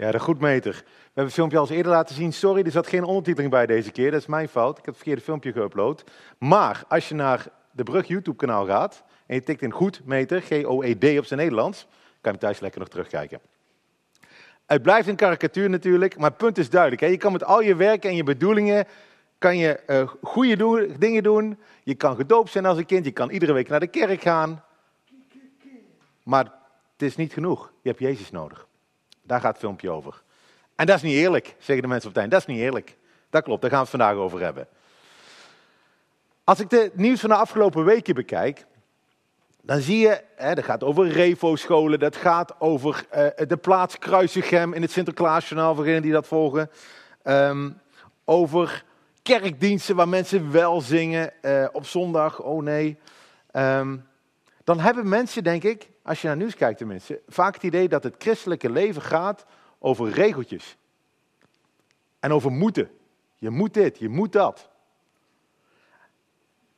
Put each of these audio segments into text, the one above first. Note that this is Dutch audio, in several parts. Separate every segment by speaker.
Speaker 1: Ja, de goedmeter. We hebben het filmpje al eens eerder laten zien. Sorry, er zat geen ondertiteling bij deze keer. Dat is mijn fout. Ik heb het verkeerde filmpje geüpload. Maar als je naar de Brug YouTube-kanaal gaat en je tikt in goedmeter, G-O-E-D op zijn Nederlands, kan je thuis lekker nog terugkijken. Het blijft een karikatuur natuurlijk, maar het punt is duidelijk. Hè? Je kan met al je werken en je bedoelingen kan je uh, goede dingen doen. Je kan gedoopt zijn als een kind. Je kan iedere week naar de kerk gaan. Maar het is niet genoeg. Je hebt Jezus nodig. Daar gaat het filmpje over. En dat is niet eerlijk, zeggen de mensen op het. Dat is niet eerlijk. Dat klopt, daar gaan we het vandaag over hebben. Als ik het nieuws van de afgelopen weken bekijk, dan zie je, hè, dat gaat over Revo-scholen, dat gaat over uh, de plaats Kruisegem in het Sinterklaasjournaal, voor degenen die dat volgen. Um, over kerkdiensten waar mensen wel zingen uh, op zondag, oh nee. Um, dan hebben mensen, denk ik, als je naar nieuws kijkt tenminste, vaak het idee dat het christelijke leven gaat over regeltjes. En over moeten. Je moet dit, je moet dat.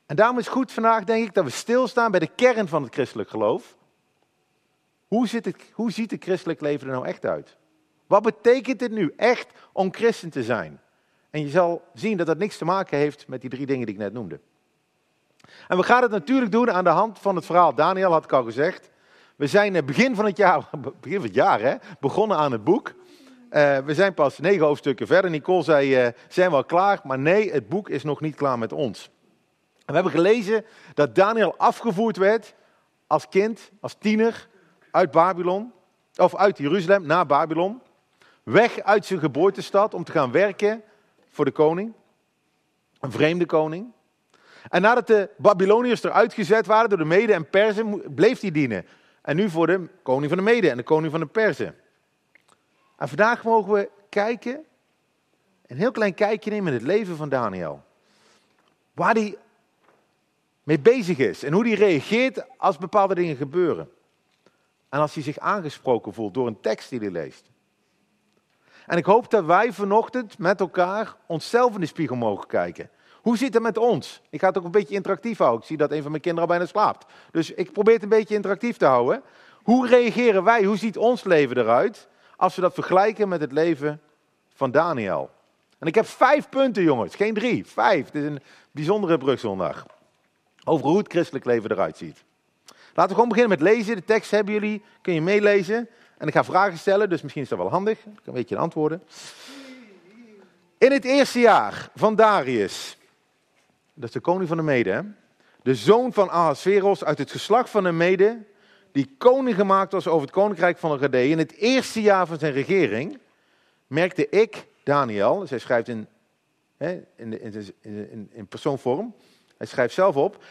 Speaker 1: En daarom is het goed vandaag, denk ik, dat we stilstaan bij de kern van het christelijk geloof. Hoe, zit het, hoe ziet het christelijk leven er nou echt uit? Wat betekent het nu echt om christen te zijn? En je zal zien dat dat niks te maken heeft met die drie dingen die ik net noemde. En we gaan het natuurlijk doen aan de hand van het verhaal. Daniel had ik al gezegd. We zijn eh, begin van het jaar, begin van het jaar hè, begonnen aan het boek. Uh, we zijn pas negen hoofdstukken verder. Nicole zei, uh, zijn we al klaar? Maar nee, het boek is nog niet klaar met ons. We hebben gelezen dat Daniel afgevoerd werd als kind, als tiener, uit Babylon. Of uit Jeruzalem naar Babylon. Weg uit zijn geboortestad om te gaan werken voor de koning. Een vreemde koning. En nadat de Babyloniërs eruit gezet waren door de Mede en Perzen, bleef hij dienen. En nu voor de koning van de Mede en de koning van de Perzen. En vandaag mogen we kijken, een heel klein kijkje nemen in het leven van Daniel. Waar hij mee bezig is en hoe hij reageert als bepaalde dingen gebeuren. En als hij zich aangesproken voelt door een tekst die hij leest. En ik hoop dat wij vanochtend met elkaar onszelf in de spiegel mogen kijken. Hoe zit het met ons? Ik ga het ook een beetje interactief houden. Ik zie dat een van mijn kinderen al bijna slaapt. Dus ik probeer het een beetje interactief te houden. Hoe reageren wij? Hoe ziet ons leven eruit als we dat vergelijken met het leven van Daniel? En ik heb vijf punten, jongens. Geen drie, vijf. Het is een bijzondere brugsondag. Over hoe het christelijk leven eruit ziet. Laten we gewoon beginnen met lezen. De tekst hebben jullie, kun je meelezen. En ik ga vragen stellen, dus misschien is dat wel handig. Ik kan een beetje antwoorden. In het eerste jaar van Darius, dat is de koning van de Mede, de zoon van Ahasveros uit het geslacht van de Mede, die koning gemaakt was over het koninkrijk van de Gadee. In het eerste jaar van zijn regering merkte ik, Daniel, hij schrijft in, hè, in, in, in, in persoonvorm, hij schrijft zelf op,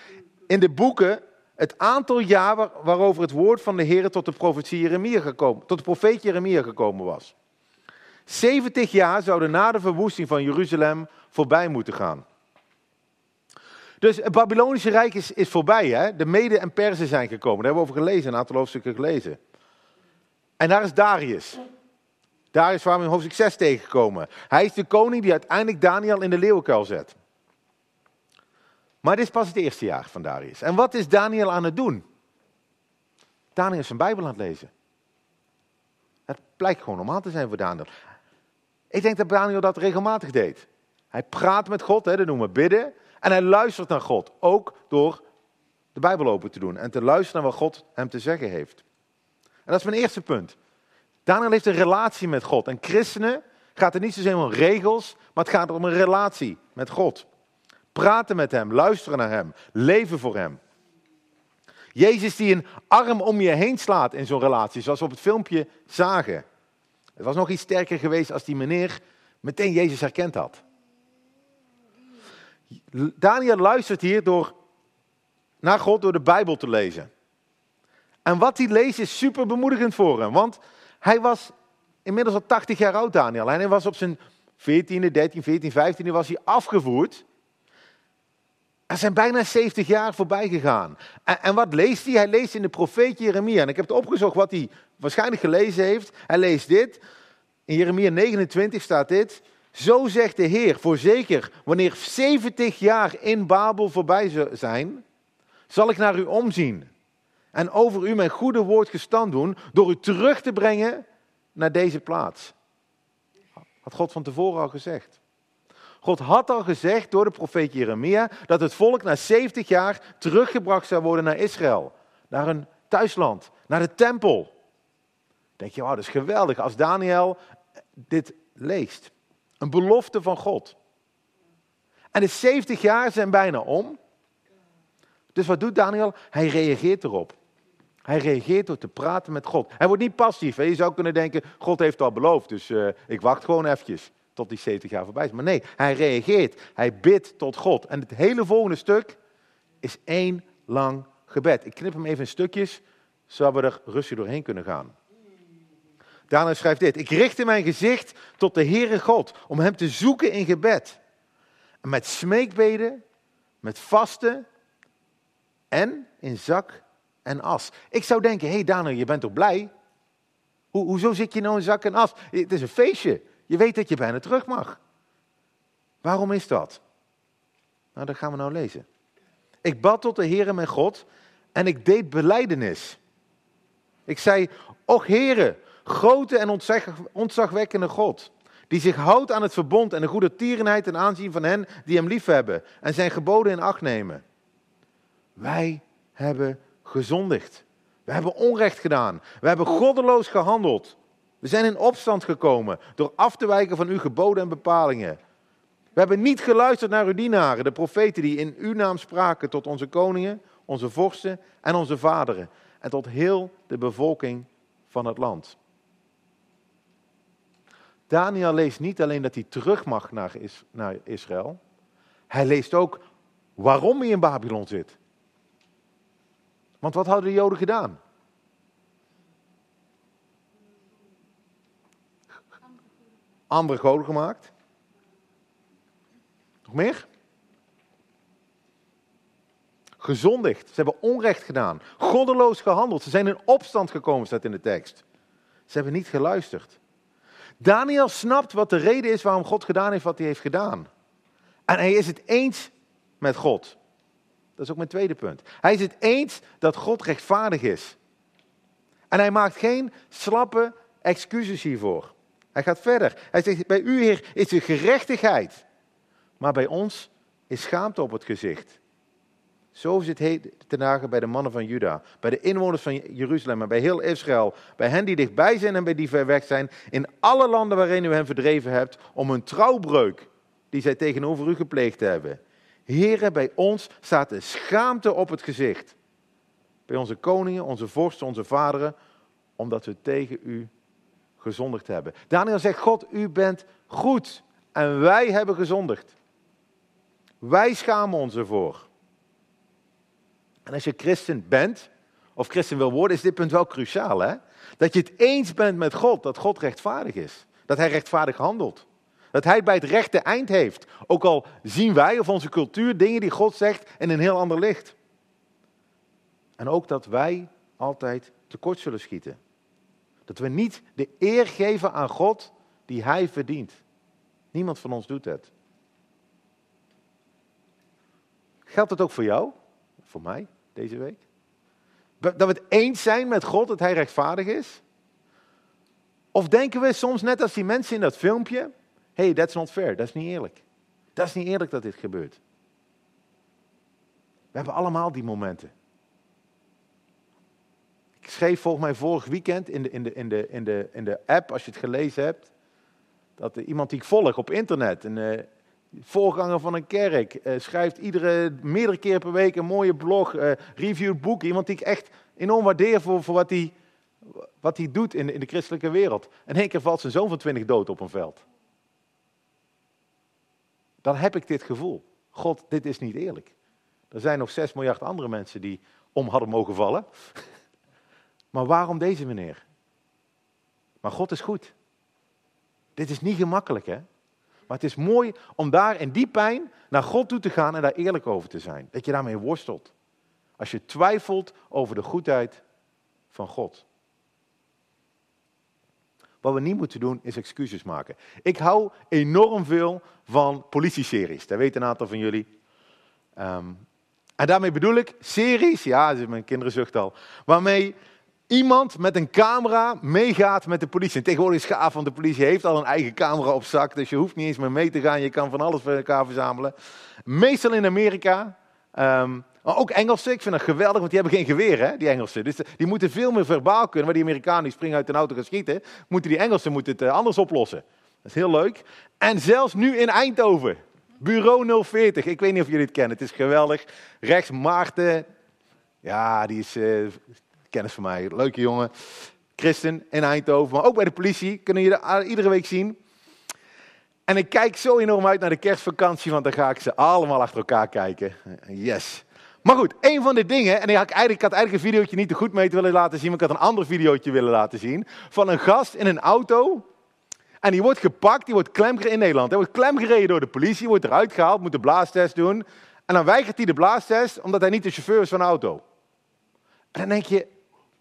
Speaker 1: in de boeken het aantal jaar waarover het woord van de Heer tot de gekomen, tot de profeet Jeremia gekomen was. 70 jaar zouden na de verwoesting van Jeruzalem voorbij moeten gaan. Dus het Babylonische Rijk is, is voorbij. Hè? De Mede en Perzen zijn gekomen. Daar hebben we over gelezen, een aantal hoofdstukken gelezen. En daar is Darius. Darius waar we in hoofdstuk 6 tegenkomen. Hij is de koning die uiteindelijk Daniel in de leeuwenkuil zet. Maar dit is pas het eerste jaar van Darius. En wat is Daniel aan het doen? Daniel is zijn Bijbel aan het lezen. Het blijkt gewoon normaal te zijn voor Daniel. Ik denk dat Daniel dat regelmatig deed. Hij praat met God, hè, dat noemen we bidden. En hij luistert naar God, ook door de Bijbel open te doen en te luisteren naar wat God hem te zeggen heeft. En dat is mijn eerste punt. Daniel heeft een relatie met God. En christenen gaat het niet zozeer om regels, maar het gaat om een relatie met God. Praten met hem, luisteren naar hem, leven voor hem. Jezus die een arm om je heen slaat in zo'n relatie, zoals we op het filmpje zagen. Het was nog iets sterker geweest als die meneer meteen Jezus herkend had. Daniel luistert hier door, naar God door de Bijbel te lezen. En wat hij leest is super bemoedigend voor hem. Want hij was inmiddels al 80 jaar oud, Daniel. En hij was op zijn 14e, 13, 14, 15e was hij afgevoerd. Er zijn bijna 70 jaar voorbij gegaan. En, en, wat leest hij? Hij leest in de profeet Jeremia. En ik heb het opgezocht wat hij waarschijnlijk gelezen heeft. Hij leest dit. In Jeremia 29 staat dit. Zo zegt de Heer, voorzeker, wanneer 70 jaar in Babel voorbij zijn, zal ik naar u omzien en over u mijn goede woord gestand doen door u terug te brengen naar deze plaats. Had God van tevoren al gezegd. God had al gezegd door de profeet Jeremia dat het volk na 70 jaar teruggebracht zou worden naar Israël. Naar hun thuisland, naar de tempel. Denk je, wauw, dat is geweldig als Daniel dit leest. Een belofte van God. En de 70 jaar zijn bijna om. Dus wat doet Daniel? Hij reageert erop. Hij reageert door te praten met God. Hij wordt niet passief. Hè? Je zou kunnen denken, God heeft al beloofd, dus uh, ik wacht gewoon eventjes tot die 70 jaar voorbij is. Maar nee, hij reageert. Hij bidt tot God. En het hele volgende stuk is één lang gebed. Ik knip hem even in stukjes, zodat we er rustig doorheen kunnen gaan. Daniel schrijft dit. Ik richtte mijn gezicht tot de Heere God om hem te zoeken in gebed. Met smeekbeden, met vasten en in zak en as. Ik zou denken, hé hey Daniel, je bent toch blij? Ho hoezo zit je nou in zak en as? Het is een feestje. Je weet dat je bijna terug mag. Waarom is dat? Nou, dat gaan we nou lezen. Ik bad tot de Heere mijn God en ik deed beleidenis. Ik zei, och Heere, grote en ontzagwekkende God, die zich houdt aan het verbond en de goede tierenheid ten aanzien van hen die hem liefhebben en zijn geboden in acht nemen. Wij hebben gezondigd. We hebben onrecht gedaan. We hebben goddeloos gehandeld. We zijn in opstand gekomen door af te wijken van uw geboden en bepalingen. We hebben niet geluisterd naar uw dienaren, de profeten die in uw naam spraken tot onze koningen, onze vorsten en onze vaderen. En tot heel de bevolking van het land. Daniel leest niet alleen dat hij terug mag naar, naar Israël. Hij leest ook waarom hij in Babylon zit. Want wat hadden de Joden gedaan? Andere goden gemaakt. Nog meer? Gezondigd. Ze hebben onrecht gedaan. Goddeloos gehandeld. Ze zijn in opstand gekomen, staat in de tekst. Ze hebben niet geluisterd. Daniel snapt wat de reden is waarom God gedaan heeft wat hij heeft gedaan. En hij is het eens met God. Dat is ook mijn tweede punt. Hij is het eens dat God rechtvaardig is. En hij maakt geen slappe excuses hiervoor. Hij gaat verder. Hij zegt, bij u Heer is er gerechtigheid. Maar bij ons is schaamte op het gezicht. Zo is het te nagen bij de mannen van Juda, bij de inwoners van Jeruzalem en bij heel Israël, bij hen die dichtbij zijn en bij die ver weg zijn, in alle landen waarin u hen verdreven hebt, om een trouwbreuk die zij tegenover u gepleegd hebben. Heren, bij ons staat de schaamte op het gezicht. Bij onze koningen, onze vorsten, onze vaderen, omdat we tegen u gezondigd hebben. Daniel zegt, God, u bent goed en wij hebben gezondigd. Wij schamen ons ervoor. En als je christen bent, of christen wil worden, is dit punt wel cruciaal. Hè? Dat je het eens bent met God, dat God rechtvaardig is. Dat hij rechtvaardig handelt. Dat hij bij het rechte eind heeft. Ook al zien wij of onze cultuur dingen die God zegt in een heel ander licht. En ook dat wij altijd tekort zullen schieten. Dat we niet de eer geven aan God die hij verdient. Niemand van ons doet het. Geldt dat ook voor jou? Voor mij deze week? Dat we het eens zijn met God dat hij rechtvaardig is? Of denken we soms net als die mensen in dat filmpje, hey, that's not fair, dat is niet eerlijk. Dat is niet eerlijk dat dit gebeurt. We hebben allemaal die momenten. Ik schreef volgens mij vorig weekend in de, in de, in de, in de, in de app, als je het gelezen hebt, dat iemand die ik volg op internet, een uh, voorganger van een kerk, uh, schrijft iedere, meerdere keer per week een mooie blog, uh, reviewt boeken. Iemand die ik echt enorm waardeer voor, wat hij wat hij doet in, in de christelijke wereld. En één keer valt zijn zoon van twintig dood op een veld dan heb ik dit gevoel. God, dit is niet eerlijk. Er zijn nog 6 miljard andere mensen die om hadden mogen vallen. Maar waarom deze meneer? Maar God is goed. Dit is niet gemakkelijk, hè? Maar het is mooi om daar in die pijn naar God toe te gaan en daar eerlijk over te zijn. Dat je daarmee worstelt. Als je twijfelt over de goedheid van God. Wat we niet moeten doen is excuses maken. Ik hou enorm veel van politieseries. Dat weten een aantal van jullie. Um, en daarmee bedoel ik series, ja, mijn kinderen zucht al, waarmee iemand met een camera meegaat met de politie. En tegenwoordig is gaaf, want de politie heeft al een eigen camera op zak, dus je hoeft niet eens meer mee te gaan. Je kan van alles voor elkaar verzamelen. Meestal in Amerika. Ehm, maar ook Engelsen, ik vind dat geweldig, want die hebben geen geweer, hè, die Engelsen. Dus die moeten veel meer verbaal kunnen. Waar die Amerikanen springen uit een auto gaan schieten, moeten die Engelsen moeten het eh, anders oplossen. Dat is heel leuk. En zelfs nu in Eindhoven, Bureau 040. Ik weet niet of jullie het kennen, het is geweldig. Rechts Maarten, ja, die is uh, kennis van mij, leuke jongen. Christen in Eindhoven, maar ook bij de politie, kunnen jullie iedere week zien. En ik kijk zo enorm uit naar de kerstvakantie, want dan ga ik ze allemaal achter elkaar kijken. Yes. Maar goed, een van de dingen, en ik had eigenlijk, had eigenlijk een videootje niet te goed mee willen laten zien, maar ik had een ander videootje willen laten zien, van een gast in een auto. En die wordt gepakt, die wordt klemgereden in Nederland. Hij wordt klemgereden door de politie, wordt eruit gehaald, moet de blaastest doen. En dan weigert hij de blaastest, omdat hij niet de chauffeur is van de auto. En dan denk je,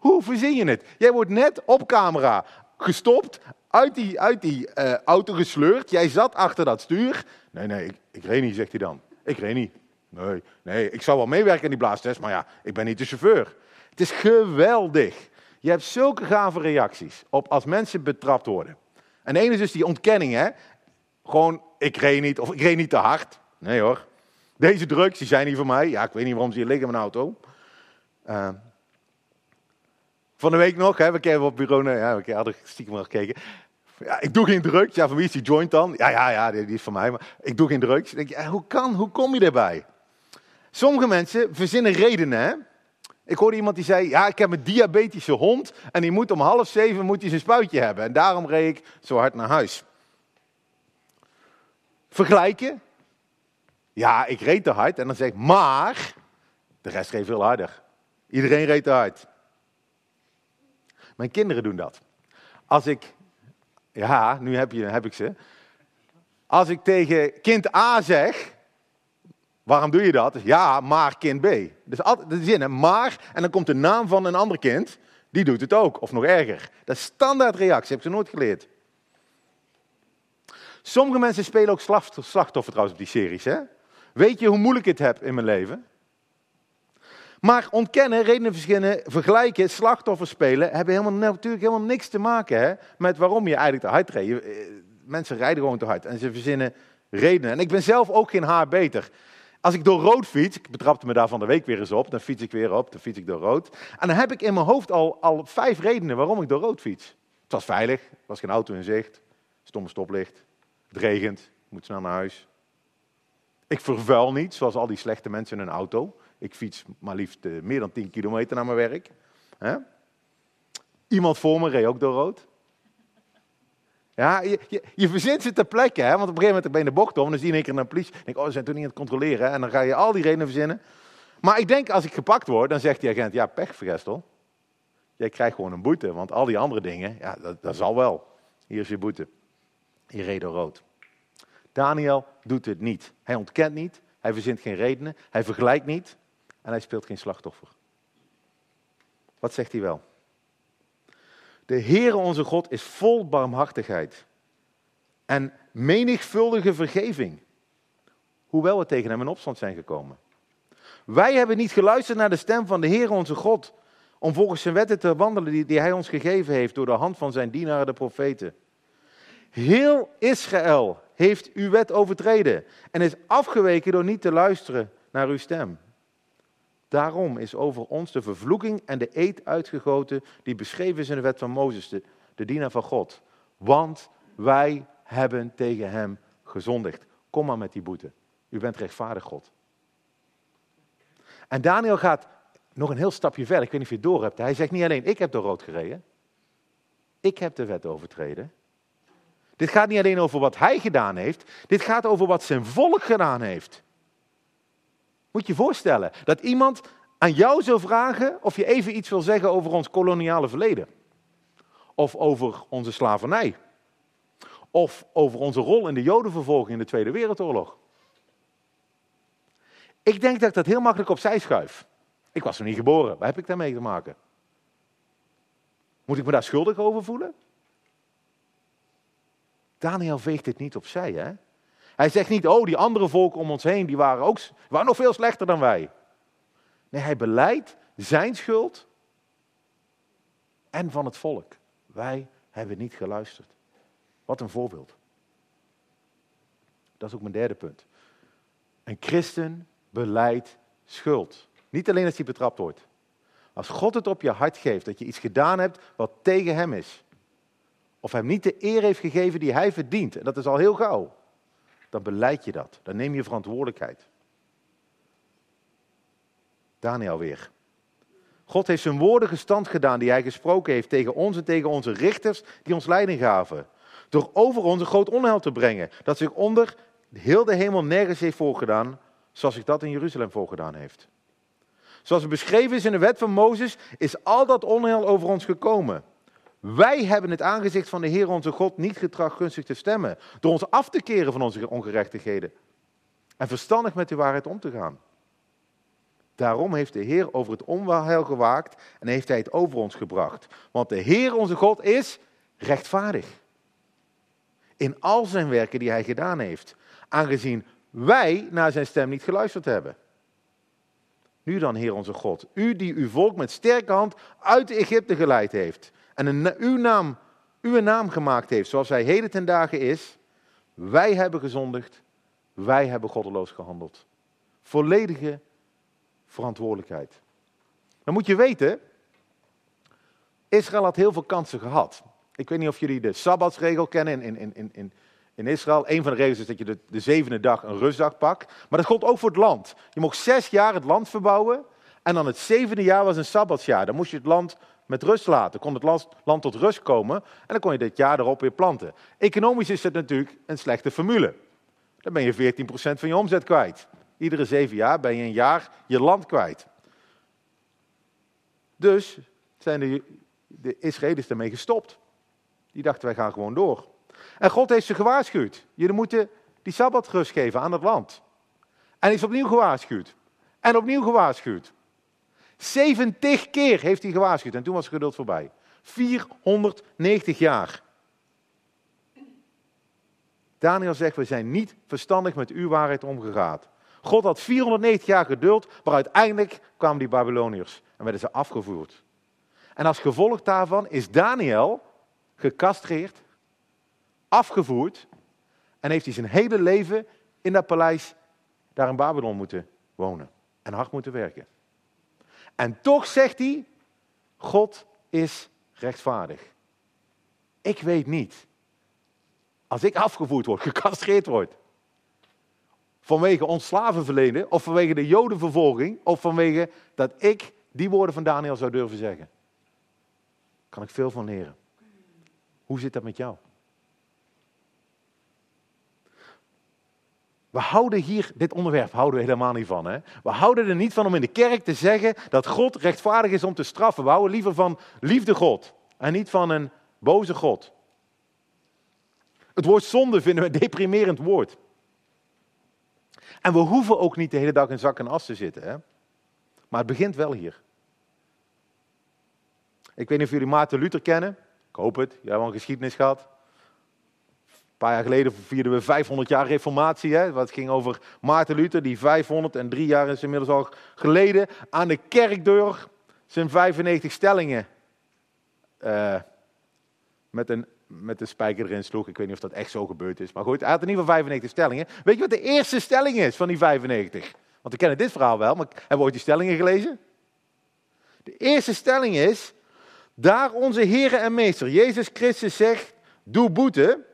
Speaker 1: hoe verzin je het? Jij wordt net op camera gestopt, uit die, uit die uh, auto gesleurd. Jij zat achter dat stuur. Nee, nee, ik, ik reed niet, zegt hij dan. Ik reed niet. Nee, nee, ik zou wel meewerken aan die blaastest, maar ja, ik ben niet de chauffeur. Het is geweldig. Je hebt zulke gave reacties op als mensen betrapt worden. En ene is dus die ontkenning, hè. Gewoon, ik reed niet, of ik reed niet te hard. Nee hoor. Deze drugs, die zijn niet voor mij. Ja, ik weet niet waarom ze hier liggen in mijn auto. Uh, van de week nog, hè, we kennen op bureau, ja, we hadden stiekem wel gekeken. Ja, ik doe geen drugs. Ja, van wie is die joint dan? Ja, ja, ja, die, is van mij. Maar ik doe geen drugs. denk je, hoe kan, hoe kom je erbij? Sommige mensen verzinnen redenen. Hè? Ik hoorde iemand die zei, ja, ik heb een diabetische hond en die moet om half zeven moet hij zijn spuitje hebben. En daarom reed ik zo hard naar huis. Vergelijken. Ja, ik reed te hard en dan zeg ik, maar de rest reed veel harder. Iedereen reed te hard. Mijn kinderen doen dat. Als ik, ja, nu heb, je, heb ik ze. Als ik tegen kind A zeg, waarom doe je dat? Ja, maar kind B. Dus altijd de zin, hè? maar, en dan komt de naam van een ander kind, die doet het ook, of nog erger. Dat is standaard reactie, heb ze nooit geleerd. Sommige mensen spelen ook slachtoffer trouwens op die series. Hè? Weet je hoe moeilijk ik het heb in mijn leven? Maar ontkennen, redenen verschillen, vergelijken, slachtoffer spelen, hebben helemaal, natuurlijk helemaal niks te maken hè, met waarom je eigenlijk te hard reed. Eh, mensen rijden gewoon te hard en ze verzinnen redenen. En ik ben zelf ook geen haar beter. Als ik door rood fiets, ik betrapte me daar van de week weer eens op, dan fiets ik weer op, dan fiets ik door rood. En dan heb ik in mijn hoofd al, al vijf redenen waarom ik door rood fiets. Het was veilig, er was geen auto in zicht, stomme stoplicht, het regent, ik moet snel naar huis. Ik vervuil niet, zoals al die slechte mensen in een auto. Ik fiets maar liefst uh, meer dan 10 kilometer naar mijn werk. Iemand voor me reed ook door rood. Ja, je, je, verzint ze ter plekke, hè? want op een gegeven moment ben je de bocht om, dan zie je een keer een politie. denk oh, ze zijn toen niet aan het controleren. En dan ga je al die redenen verzinnen. Maar ik denk, als ik gepakt word, dan zegt die agent, ja, pech, vergestel. Jij krijgt gewoon een boete, want al die andere dingen, ja, dat, dat zal wel. Hier is je boete. Je reed door rood. Daniel doet het niet. Hij ontkent niet, hij verzint geen redenen, hij vergelijkt niet en hij speelt geen slachtoffer. Wat zegt hij wel? De Heere onze God is vol barmhartigheid en menigvuldige vergeving, hoewel we tegen hem in opstand zijn gekomen. Wij hebben niet geluisterd naar de stem van de Heere onze God, om volgens zijn wetten te wandelen die, die hij ons gegeven heeft door de hand van zijn dienaren de profeten. Heel Israël heeft uw wet overtreden en is afgeweken door niet te luisteren naar uw stem. Daarom is over ons de vervloeking en de eed uitgegoten die beschreven is in de wet van Mozes, de, de dienaar van God. Want wij hebben tegen hem gezondigd. Kom maar met die boete. U bent rechtvaardig God. En Daniel gaat nog een heel stapje verder. Ik weet niet of je het door hebt. Hij zegt niet alleen, ik heb door rood gereden. Ik heb de wet overtreden. Dit gaat niet alleen over wat hij gedaan heeft. Dit gaat over wat zijn volk gedaan heeft. Moet je je voorstellen dat iemand aan jou zou vragen of je even iets wil zeggen over ons koloniale verleden. Of over onze slavernij. Of over onze rol in de jodenvervolging in de Tweede Wereldoorlog. Ik denk dat ik dat heel makkelijk opzij schuif. Ik was nog niet geboren. Waar heb ik daarmee te maken? Moet ik me daar schuldig over voelen? Daniel veegt dit niet opzij, hè? Hij zegt niet, oh, die andere volken om ons heen, die waren ook waren nog veel slechter dan wij. Nee, hij beleidt zijn schuld. en van het volk. Wij hebben niet geluisterd. Wat een voorbeeld. Dat is ook mijn derde punt. Een christen beleidt schuld. Niet alleen als hij betrapt wordt. Als God het op je hart geeft dat je iets gedaan hebt wat tegen hem is. Of hem niet de eer heeft gegeven die hij verdient. En dat is al heel gauw. Dan beleid je dat. Dan neem je verantwoordelijkheid. Daniel weer. God heeft zijn woorden gestand gedaan die hij gesproken heeft tegen ons en tegen onze richters die ons leiding gaven. Door over ons een groot onheil te brengen, dat zich onder heel de hemel nergens heeft voorgedaan, zoals zich dat in Jeruzalem voorgedaan heeft. Zoals het beschreven is in de wet van Mozes, is al dat onheil over ons gekomen. Wij hebben het aangezicht van de Heer onze God niet getracht gunstig te stemmen, door ons af te keren van onze ongerechtigheden en verstandig met de waarheid om te gaan. Daarom heeft de Heer over het onheil gewaakt en heeft hij het over ons gebracht. Want de Heer onze God is rechtvaardig. In al zijn werken die hij gedaan heeft. Aangezien wij naar zijn stem niet geluisterd hebben. Nu dan, Heer onze God, u die uw volk met sterke hand uit Egypte geleid heeft. En een, uw, naam, uw naam gemaakt heeft zoals hij heden ten dagen is. Wij hebben gezondigd. Wij hebben goddeloos gehandeld. Volledige verantwoordelijkheid. Dan moet je weten, Israël had heel veel kansen gehad. Ik weet niet of jullie de Sabbatsregel kennen in, in, in, in, in Israël. Een van de regels is dat je de, de zevende dag een rustdag pakt. Maar dat gold ook voor het land. Je mocht zes jaar het land verbouwen. En dan het zevende jaar was een Sabbatsjaar. Dan moest je het land met rust laten. Kon het land, land tot rust komen. En dan kon je dit jaar erop weer planten. Economisch is het natuurlijk een slechte formule. Dan ben je 14% van je omzet kwijt. Iedere zeven jaar ben je een jaar je land kwijt. Dus zijn de, de Israëli's daarmee gestopt. Die dachten, wij gaan gewoon door. En God heeft ze gewaarschuwd. Jullie moeten die Sabbat rust geven aan het land. En is opnieuw gewaarschuwd. En opnieuw gewaarschuwd. 70 keer heeft hij gewaarschuwd. En toen was het geduld voorbij. 490 jaar. Daniel zegt, we zijn niet verstandig met uw waarheid omgegaan. God had 490 jaar geduld, maar uiteindelijk kwamen die Babyloniërs en werden ze afgevoerd. En als gevolg daarvan is Daniel gecastreerd, afgevoerd en heeft hij zijn hele leven in dat paleis daar in Babylon moeten wonen en hard moeten werken. En toch zegt hij, God is rechtvaardig. Ik weet niet, als ik afgevoerd word, gecastreerd word, vanwege ons slavenverleden, of vanwege de jodenvervolging, of vanwege dat ik die woorden van Daniel zou durven zeggen. Kan ik veel van leren. Hoe zit dat met jou? We houden hier, dit onderwerp houden we helemaal niet van. Hè? We houden er niet van om in de kerk te zeggen dat God rechtvaardig is om te straffen. We houden liever van liefde God en niet van een boze God. Het woord zonde vinden we een deprimerend woord. En we hoeven ook niet de hele dag in zak en as te zitten. Hè? Maar het begint wel hier. Ik weet niet of jullie Maarten Luther kennen. Ik hoop het. Jij hebt al een geschiedenis gehad. Een paar jaar geleden vierden we 500 jaar reformatie. Hè? Wat ging over Maarten Luther, die 503 jaar is inmiddels al geleden aan de kerkdeur zijn 95 stellingen uh, met een met de spijker erin sloeg. Ik weet niet of dat echt zo gebeurd is. Maar goed, hij had in ieder geval 95 stellingen. Weet je wat de eerste stelling is van die 95? Want we kennen dit verhaal wel, maar hebben we ooit die stellingen gelezen? De eerste stelling is, daar onze Heer en Meester Jezus Christus zegt, doe boete,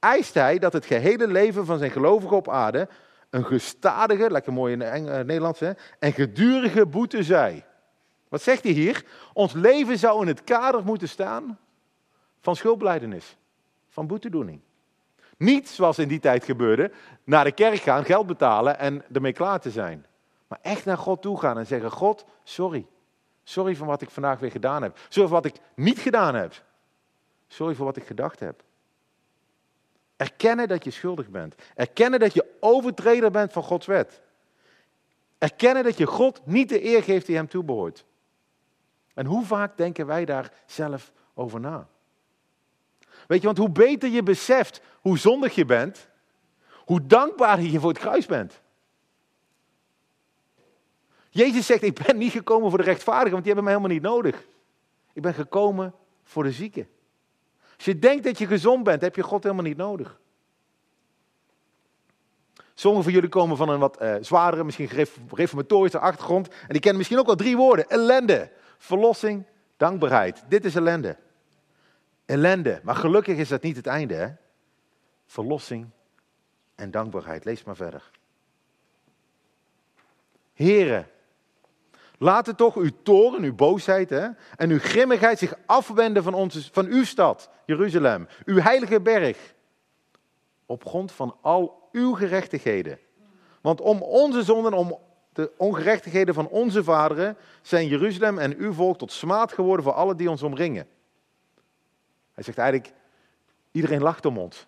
Speaker 1: eist hij dat het gehele leven van zijn gelovigen op aarde een gestadige, lekker mooi in het eh, Nederlands, en gedurige boete zij. Wat zegt hij hier? Ons leven zou in het kader moeten staan van schuldbeleidenis, van boetedoening. Niet zoals in die tijd gebeurde, naar de kerk gaan, geld betalen en ermee klaar te zijn. Maar echt naar God toe gaan en zeggen, God, sorry. Sorry voor wat ik vandaag weer gedaan heb. Sorry voor wat ik niet gedaan heb. Sorry voor wat ik gedacht heb. Erkennen dat je schuldig bent. Erkennen dat je overtreder bent van Gods wet. Erkennen dat je God niet de eer geeft die hem toebehoort. En hoe vaak denken wij daar zelf over na? Weet je, want hoe beter je beseft hoe zondig je bent, hoe dankbaarder je voor het kruis bent. Jezus zegt, ik ben niet gekomen voor de rechtvaardigen, want die hebben mij helemaal niet nodig. Ik ben gekomen voor de zieken. Als je denkt dat je gezond bent, heb je God helemaal niet nodig. Sommigen van jullie komen van een wat uh, zwaardere, misschien reformatorische achtergrond. En die kennen misschien ook wel drie woorden. Ellende, verlossing, dankbaarheid. Dit is ellende. Ellende. Maar gelukkig is dat niet het einde. Hè? Verlossing en dankbaarheid. Lees maar verder. Heren, laten toch uw toren, uw boosheid hè, en uw grimmigheid zich afwenden van, onze, van uw stad, Jeruzalem, uw heilige berg. Op grond van al uw gerechtigheden. Want om onze zonden, om de ongerechtigheden van onze vaderen, zijn Jeruzalem en uw volk tot smaad geworden voor alle die ons omringen. Hij zegt eigenlijk, iedereen lacht om ons.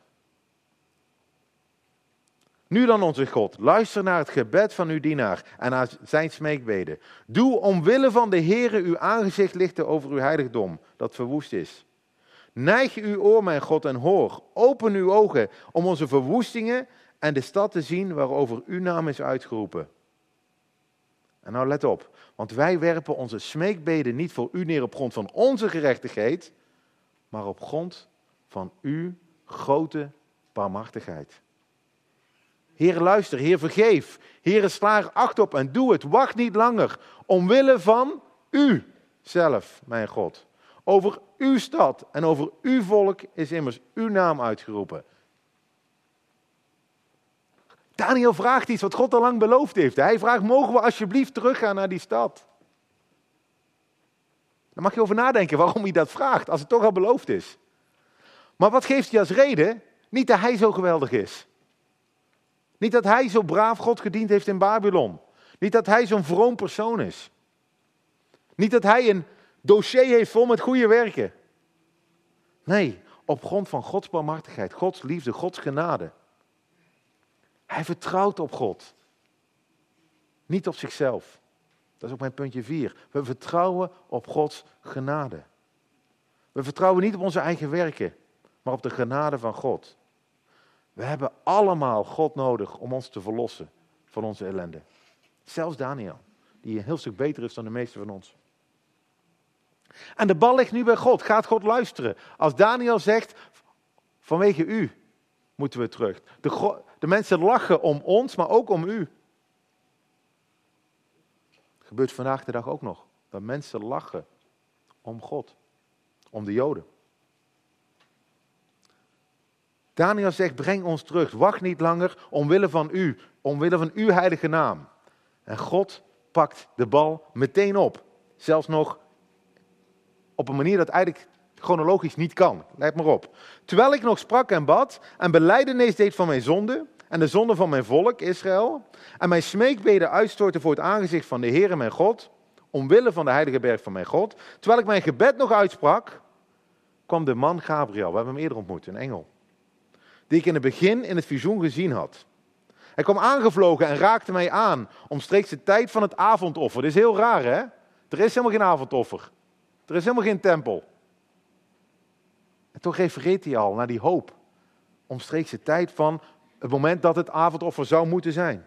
Speaker 1: Nu dan onze God, luister naar het gebed van uw dienaar en naar zijn smeekbeden. Doe omwille van de Heere uw aangezicht lichten over uw heiligdom, dat verwoest is. Neig uw oor, mijn God, en hoor. Open uw ogen om onze verwoestingen en de stad te zien waarover uw naam is uitgeroepen. En nou let op, want wij werpen onze smeekbeden niet voor u neer op grond van onze gerechtigheid, maar op grond van uw grote barmhartigheid. Heer, luister, Heer, vergeef. Heer, sla acht op en doe het. Wacht niet langer. Omwille van u zelf, mijn God. Over uw stad en over uw volk is immers uw naam uitgeroepen. Daniel vraagt iets wat God al lang beloofd heeft. Hij vraagt, mogen we alsjeblieft teruggaan naar die stad? Daar mag je over nadenken waarom hij dat vraagt, als het toch al beloofd is. Maar wat geeft hij als reden? Niet dat hij zo geweldig is. Niet dat hij zo braaf God gediend heeft in Babylon. Niet dat hij zo'n vroom persoon is. Niet dat hij een dossier heeft vol met goede werken. Nee, op grond van Gods barmhartigheid, Gods liefde, Gods genade. Hij vertrouwt op God. Niet op zichzelf. Dat is ook mijn puntje 4. We vertrouwen op Gods genade. We vertrouwen niet op onze eigen werken, maar op de genade van God. We hebben allemaal God nodig om ons te verlossen van onze ellende. Zelfs Daniel, die een heel stuk beter is dan de meeste van ons. En de bal ligt nu bij God. Gaat God luisteren? Als Daniel zegt, vanwege u moeten we terug. De, de mensen lachen om ons, maar ook om u. Gebeurt vandaag de dag ook nog. Dat mensen lachen om God, om de Joden. Daniel zegt, breng ons terug. Wacht niet langer omwille van u, omwille van uw heilige naam. En God pakt de bal meteen op. Zelfs nog op een manier dat eigenlijk chronologisch niet kan. Let maar op. Terwijl ik nog sprak en bad en beleidenis deed van mijn zonde en de zonde van mijn volk Israël en mijn smeekbeden uitstortte voor het aangezicht van de Heere mijn God, omwille van de heilige berg van mijn God, terwijl ik mijn gebed nog uitsprak, kwam de man Gabriel, we hebben hem eerder ontmoet, een engel, die ik in het begin in het visioen gezien had. Hij kwam aangevlogen en raakte mij aan, omstreeks de tijd van het avondoffer. Dit is heel raar hè, er is helemaal geen avondoffer. Er is helemaal geen tempel. En toch refereert hij al naar die hoop. Omstreeks de tijd van het moment dat het avondoffer zou moeten zijn.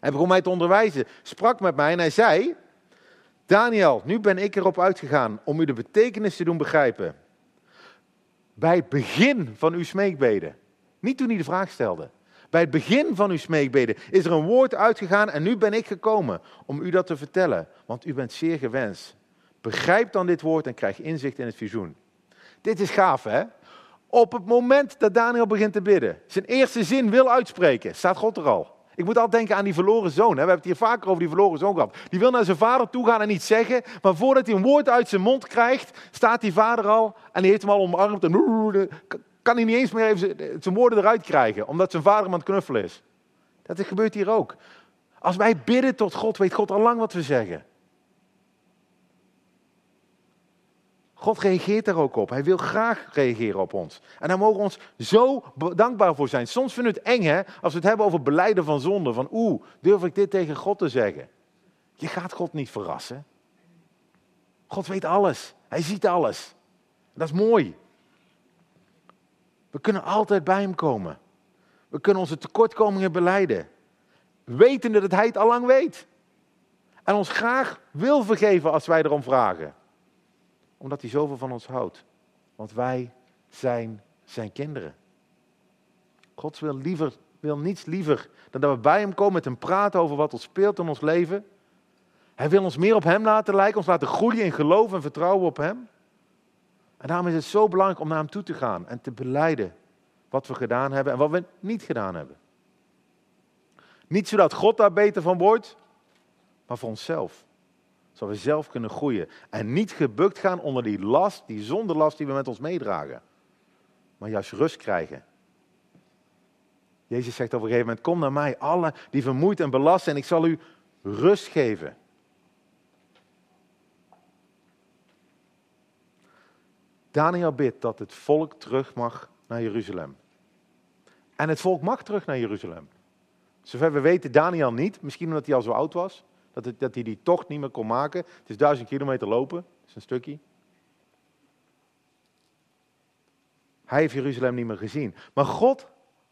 Speaker 1: Hij begon mij te onderwijzen, sprak met mij en hij zei: Daniel, nu ben ik erop uitgegaan om u de betekenis te doen begrijpen. Bij het begin van uw smeekbeden, niet toen hij de vraag stelde, bij het begin van uw smeekbeden is er een woord uitgegaan en nu ben ik gekomen om u dat te vertellen, want u bent zeer gewenst. Begrijp dan dit woord en krijg inzicht in het visioen. Dit is gaaf, hè? Op het moment dat Daniel begint te bidden, zijn eerste zin wil uitspreken, staat God er al. Ik moet altijd denken aan die verloren zoon. Hè? We hebben het hier vaker over die verloren zoon gehad. Die wil naar zijn vader toe gaan en iets zeggen. Maar voordat hij een woord uit zijn mond krijgt, staat die vader al en die heeft hem al omarmd. En kan hij niet eens meer even zijn woorden eruit krijgen, omdat zijn vader hem aan het knuffelen is. Dat gebeurt hier ook. Als wij bidden tot God, weet God al lang wat we zeggen. God reageert daar ook op. Hij wil graag reageren op ons. En daar mogen we ons zo dankbaar voor zijn. Soms vinden we het eng hè, als we het hebben over beleiden van zonde. Van oeh, durf ik dit tegen God te zeggen? Je gaat God niet verrassen. God weet alles. Hij ziet alles. Dat is mooi. We kunnen altijd bij hem komen. We kunnen onze tekortkomingen beleiden. Wetende dat hij het al lang weet. En ons graag wil vergeven als wij erom vragen. Omdat hij zoveel van ons houdt. Want wij zijn zijn kinderen. God wil, liever, wil niets liever dan dat we bij hem komen met hem praten over wat er speelt in ons leven. Hij wil ons meer op hem laten lijken, ons laten groeien in geloof en vertrouwen op hem. En daarom is het zo belangrijk om naar hem toe te gaan en te beleiden wat we gedaan hebben en wat we niet gedaan hebben. Niet zodat God daar beter van wordt, maar voor onszelf. Zodat we zelf kunnen groeien en niet gebukt gaan onder die last, die zonderlast die we met ons meedragen. Maar juist rust krijgen. Jezus zegt op een gegeven moment, kom naar mij, alle die vermoeid en belast zijn, ik zal u rust geven. Daniel bidt dat het volk terug mag naar Jeruzalem. En het volk mag terug naar Jeruzalem. Zover we weten, Daniel niet. Misschien omdat hij al zo oud was. Dat, het, dat hij die tocht niet meer kon maken. Het is duizend kilometer lopen. Dat is een stukje. Hij heeft Jeruzalem niet meer gezien. Maar God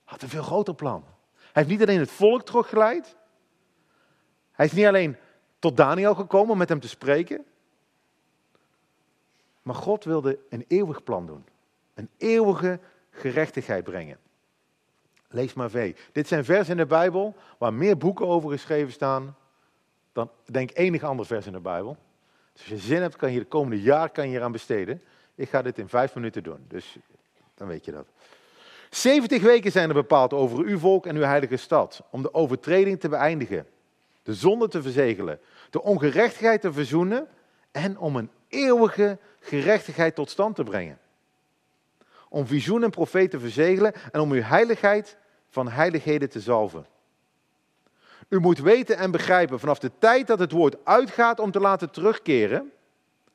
Speaker 1: had een veel groter plan. Hij heeft niet alleen het volk teruggeleid. Hij is niet alleen tot Daniel gekomen om met hem te spreken. Maar God wilde een eeuwig plan doen. Een eeuwige gerechtigheid brengen. Lees maar vee. Dit zijn versen in de Bijbel waar meer boeken over geschreven staan dan denk enig ander vers in de Bijbel. Dus als je zin hebt, kan je de komende jaar kan je hier aan besteden. Ik ga dit in vijf minuten doen, dus dan weet je dat. 70 weken zijn er bepaald over uw volk en uw heilige stad, om de overtreding te beëindigen, de zonde te verzegelen, de ongerechtigheid te verzoenen en om een eeuwige gerechtigheid tot stand te brengen. Om visioen en profeet te verzegelen en om uw heiligheid van heiligheden te zalven. U moet weten en begrijpen vanaf de tijd dat het woord uitgaat om te laten terugkeren.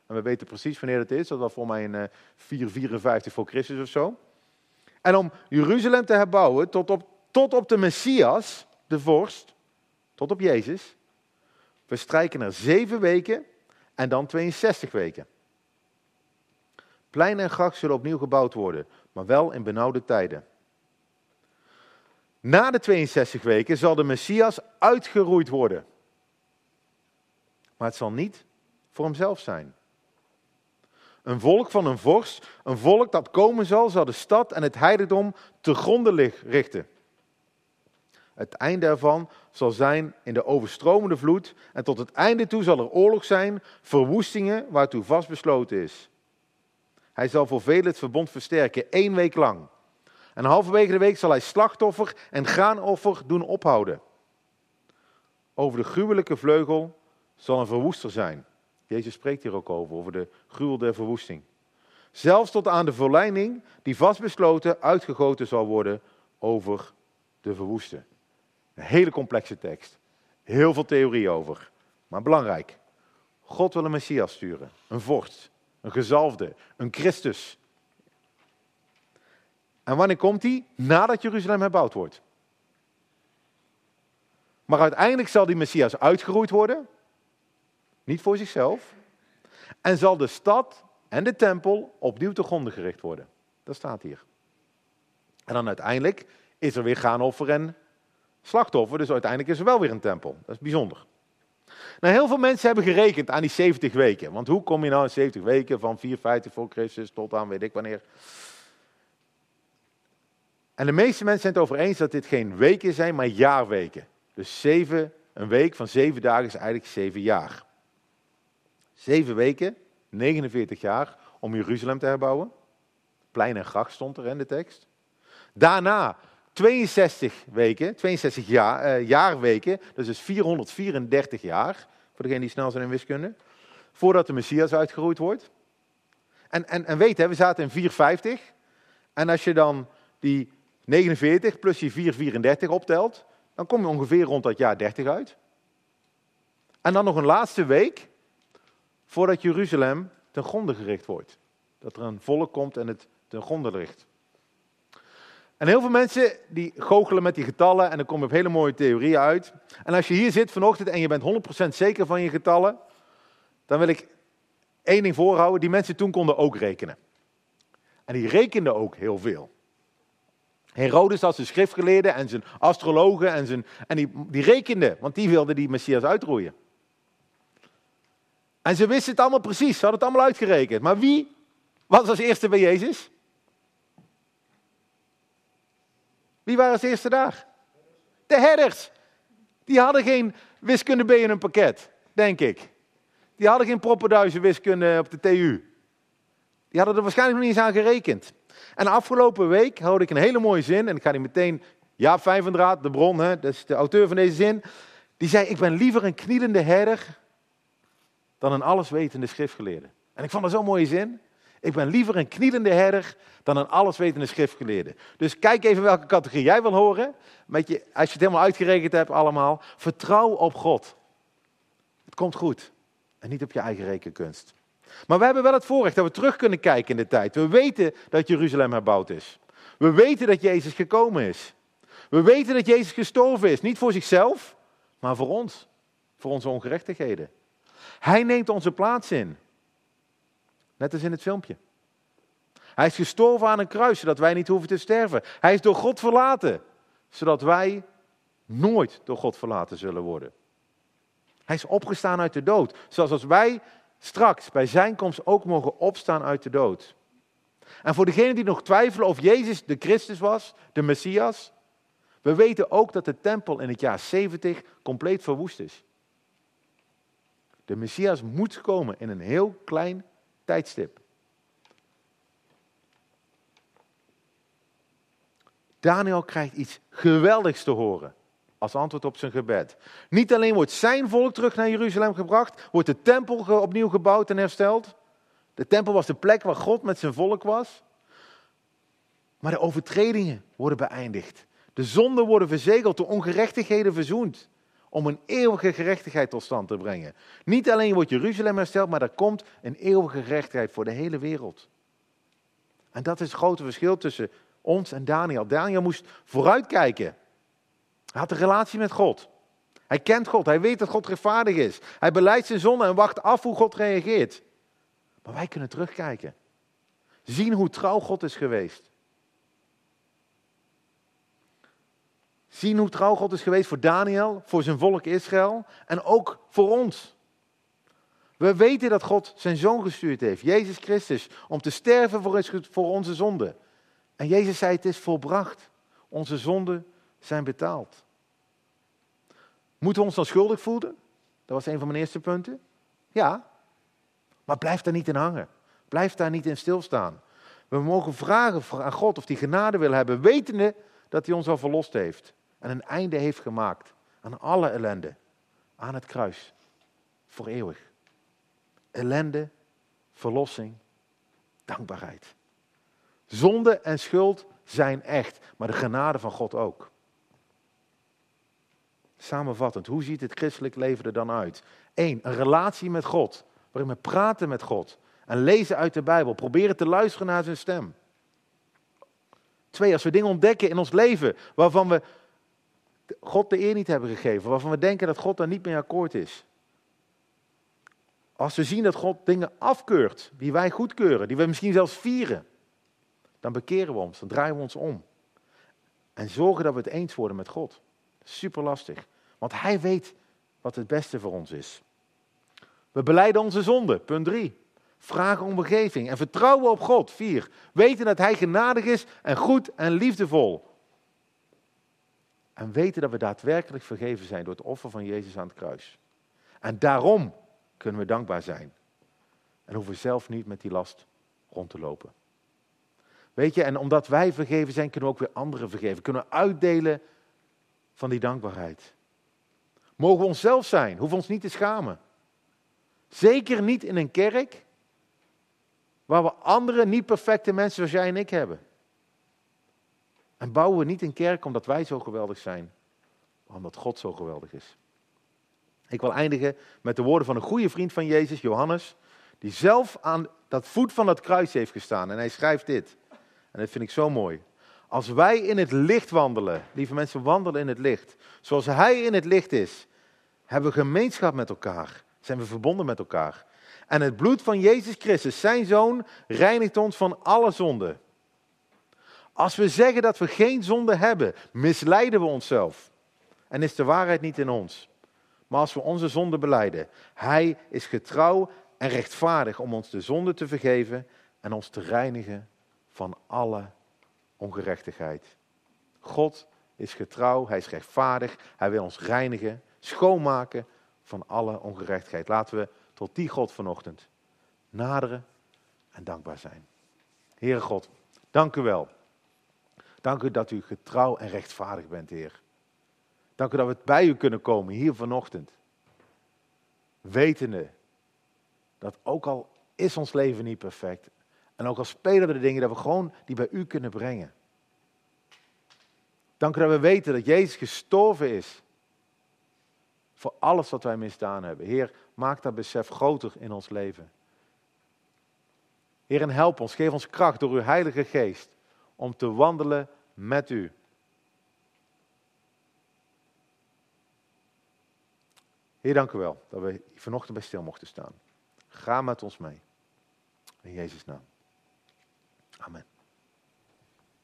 Speaker 1: En we weten precies wanneer het is, dat was voor mij in 454 voor Christus of zo. En om Jeruzalem te herbouwen tot op, tot op de Messias, de vorst, tot op Jezus. We strijken er zeven weken en dan 62 weken. Plein en gracht zullen opnieuw gebouwd worden, maar wel in benauwde tijden. Na de 62 weken zal de Messias uitgeroeid worden. Maar het zal niet voor hemzelf zijn. Een volk van een vorst, een volk dat komen zal, zal de stad en het heiligdom te gronden richten. Het einde ervan zal zijn in de overstromende vloed en tot het einde toe zal er oorlog zijn, verwoestingen waartoe vastbesloten is. Hij zal voor velen het verbond versterken, één week lang. En halverwege de week zal hij slachtoffer en graanoffer doen ophouden. Over de gruwelijke vleugel zal een verwoester zijn. Jezus spreekt hier ook over, over de gruwel der verwoesting. Zelfs tot aan de verleiding die vastbesloten uitgegoten zal worden over de verwoesten. Een hele complexe tekst. Heel veel theorie over. Maar belangrijk. God wil een Messias sturen. Een vorst. Een gezalfde. Een Christus. En wanneer komt hij? Nadat Jeruzalem herbouwd wordt. Maar uiteindelijk zal die Messias uitgeroeid worden. Niet voor zichzelf. En zal de stad en de tempel opnieuw te gronden gericht worden. Dat staat hier. En dan uiteindelijk is er weer gaanoffer en slachtoffer. Dus uiteindelijk is er wel weer een tempel. Dat is bijzonder. Nou, heel veel mensen hebben gerekend aan die 70 weken. Want hoe kom je nou in 70 weken van 450 voor Christus tot aan weet ik wanneer? En de meeste mensen zijn het over eens dat dit geen weken zijn, maar jaarweken. Dus zeven, een week van zeven dagen is eigenlijk zeven jaar. Zeven weken, 49 jaar, om Jeruzalem te herbouwen. Plein en gracht stond er in de tekst. Daarna 62 weken, 62 jaar, uh, jaarweken, dus is 434 jaar, voor degenen die snel zijn in wiskunde, voordat de Messias uitgeroeid wordt. En, en, en weet, hè, we zaten in 450, en als je dan die 49 plus je 434 optelt, dan kom je ongeveer rond dat jaar 30 uit. En dan nog een laatste week, voordat Jeruzalem ten gronde gericht wordt. Dat er een volk komt en het ten gronde ligt. En heel veel mensen die goochelen met die getallen en dan kom je op hele mooie theorieën uit. En als je hier zit vanochtend en je bent 100% zeker van je getallen, dan wil ik één ding voorhouden. Die mensen toen konden ook rekenen. En die rekenden ook heel veel. Herodes had zijn schriftgeleerden en zijn astrologen en, zijn, en die, die rekenden, want die wilden die Messias uitroeien. En ze wisten het allemaal precies, ze hadden het allemaal uitgerekend. Maar wie was als eerste bij Jezus? Wie waren als eerste daar? De herders. Die hadden geen wiskunde B in hun pakket, denk ik. Die hadden geen proppenduizen wiskunde op de TU. Die hadden er waarschijnlijk nog niet eens aan gerekend. En afgelopen week hoorde ik een hele mooie zin, en ik ga die meteen, ja, Vijvendraad, de bron, hè, dat is de auteur van deze zin. Die zei, ik ben liever een knielende herder dan een alleswetende schriftgeleerde. En ik vond dat zo'n mooie zin. Ik ben liever een knielende herder dan een alleswetende schriftgeleerde. Dus kijk even welke categorie jij wil horen. Met je, als je het helemaal uitgerekend hebt allemaal. Vertrouw op God. Het komt goed. En niet op je eigen rekenkunst. Maar we hebben wel het voorrecht dat we terug kunnen kijken in de tijd. We weten dat Jeruzalem herbouwd is. We weten dat Jezus gekomen is. We weten dat Jezus gestorven is. Niet voor zichzelf, maar voor ons. Voor onze ongerechtigheden. Hij neemt onze plaats in. Net als in het filmpje. Hij is gestorven aan een kruis, zodat wij niet hoeven te sterven. Hij is door God verlaten, zodat wij nooit door God verlaten zullen worden. Hij is opgestaan uit de dood, zoals als wij straks bij zijn komst ook mogen opstaan uit de dood. En voor degenen die nog twijfelen of Jezus de Christus was, de Messias, we weten ook dat de tempel in het jaar 70 compleet verwoest is. De Messias moet komen in een heel klein tijdstip. Daniel krijgt iets geweldigs te horen als antwoord op zijn gebed. Niet alleen wordt zijn volk terug naar Jeruzalem gebracht, wordt de tempel opnieuw gebouwd en hersteld. De tempel was de plek waar God met zijn volk was. Maar de overtredingen worden beëindigd. De zonden worden verzegeld, de ongerechtigheden verzoend. Om een eeuwige gerechtigheid tot stand te brengen. Niet alleen wordt Jeruzalem hersteld, maar er komt een eeuwige gerechtigheid voor de hele wereld. En dat is het grote verschil tussen ons en Daniel. Daniel moest vooruitkijken. Hij had een relatie met God. Hij kent God, hij weet dat God rechtvaardig is. Hij beleidt zijn zonde en wacht af hoe God reageert. Maar wij kunnen terugkijken. Zien hoe trouw God is geweest. Zien hoe trouw God is geweest voor Daniel, voor zijn volk Israël en ook voor ons. We weten dat God zijn zoon gestuurd heeft, Jezus Christus, om te sterven voor onze zonde. En Jezus zei: Het is volbracht. Onze zonden zijn betaald. Moeten we ons dan schuldig voelen? Dat was een van mijn eerste punten. Ja, maar blijf daar niet in hangen. Blijf daar niet in stilstaan. We mogen vragen aan God of hij genade wil hebben, wetende dat hij ons al verlost heeft. En een einde heeft gemaakt aan alle ellende. Aan het kruis. Voor eeuwig. Ellende, verlossing, dankbaarheid. Zonde en schuld zijn echt, maar de genade van God ook. Samenvattend, hoe ziet het christelijk leven er dan uit? Eén, een relatie met God, waarin we praten met God en lezen uit de Bijbel, proberen te luisteren naar zijn stem. Twee, als we dingen ontdekken in ons leven waarvan we God de eer niet hebben gegeven, waarvan we denken dat God daar niet mee akkoord is. Als we zien dat God dingen afkeurt die wij goedkeuren, die we misschien zelfs vieren, dan bekeren we ons, dan draaien we ons om. En zorgen dat we het eens worden met God. Super lastig. Want hij weet wat het beste voor ons is. We beleiden onze zonde. Punt 3. Vragen om vergeving en vertrouwen op God. 4. Weten dat hij genadig is en goed en liefdevol. En weten dat we daadwerkelijk vergeven zijn door het offer van Jezus aan het kruis. En daarom kunnen we dankbaar zijn. En hoeven zelf niet met die last rond te lopen. Weet je, en omdat wij vergeven zijn, kunnen we ook weer anderen vergeven. Kunnen we uitdelen van die dankbaarheid. Mogen we onszelf zijn, hoeven ons niet te schamen. Zeker niet in een kerk waar we andere niet perfecte mensen zoals jij en ik hebben. En bouwen we niet een kerk omdat wij zo geweldig zijn, maar omdat God zo geweldig is. Ik wil eindigen met de woorden van een goede vriend van Jezus, Johannes, die zelf aan dat voet van dat kruis heeft gestaan. En hij schrijft dit. En dat vind ik zo mooi. Als wij in het licht wandelen, lieve mensen, wandelen in het licht. Zoals Hij in het licht is, hebben we gemeenschap met elkaar. Zijn we verbonden met elkaar. En het bloed van Jezus Christus, zijn zoon, reinigt ons van alle zonde. Als we zeggen dat we geen zonde hebben, misleiden we onszelf. En is de waarheid niet in ons. Maar als we onze zonde beleiden, Hij is getrouw en rechtvaardig om ons de zonde te vergeven en ons te reinigen van alle ongerechtigheid. God is getrouw, Hij is rechtvaardig, Hij wil ons reinigen, schoonmaken van alle ongerechtigheid. Laten we tot die God vanochtend naderen en dankbaar zijn. Heere God, dank u wel. Dank u dat u getrouw en rechtvaardig bent, Heer. Dank u dat we bij u kunnen komen hier vanochtend. Wetende dat ook al is ons leven niet perfect. En ook al spelen we de dingen, dat we gewoon die bij u kunnen brengen. Dank u dat we weten dat Jezus gestorven is. Voor alles wat wij misdaan hebben. Heer, maak dat besef groter in ons leven. Heer, en help ons, geef ons kracht door uw Heilige Geest om te wandelen met u. Heer, dank u wel dat we vanochtend bij stil mochten staan. Ga met ons mee. In Jezus' naam. Amen.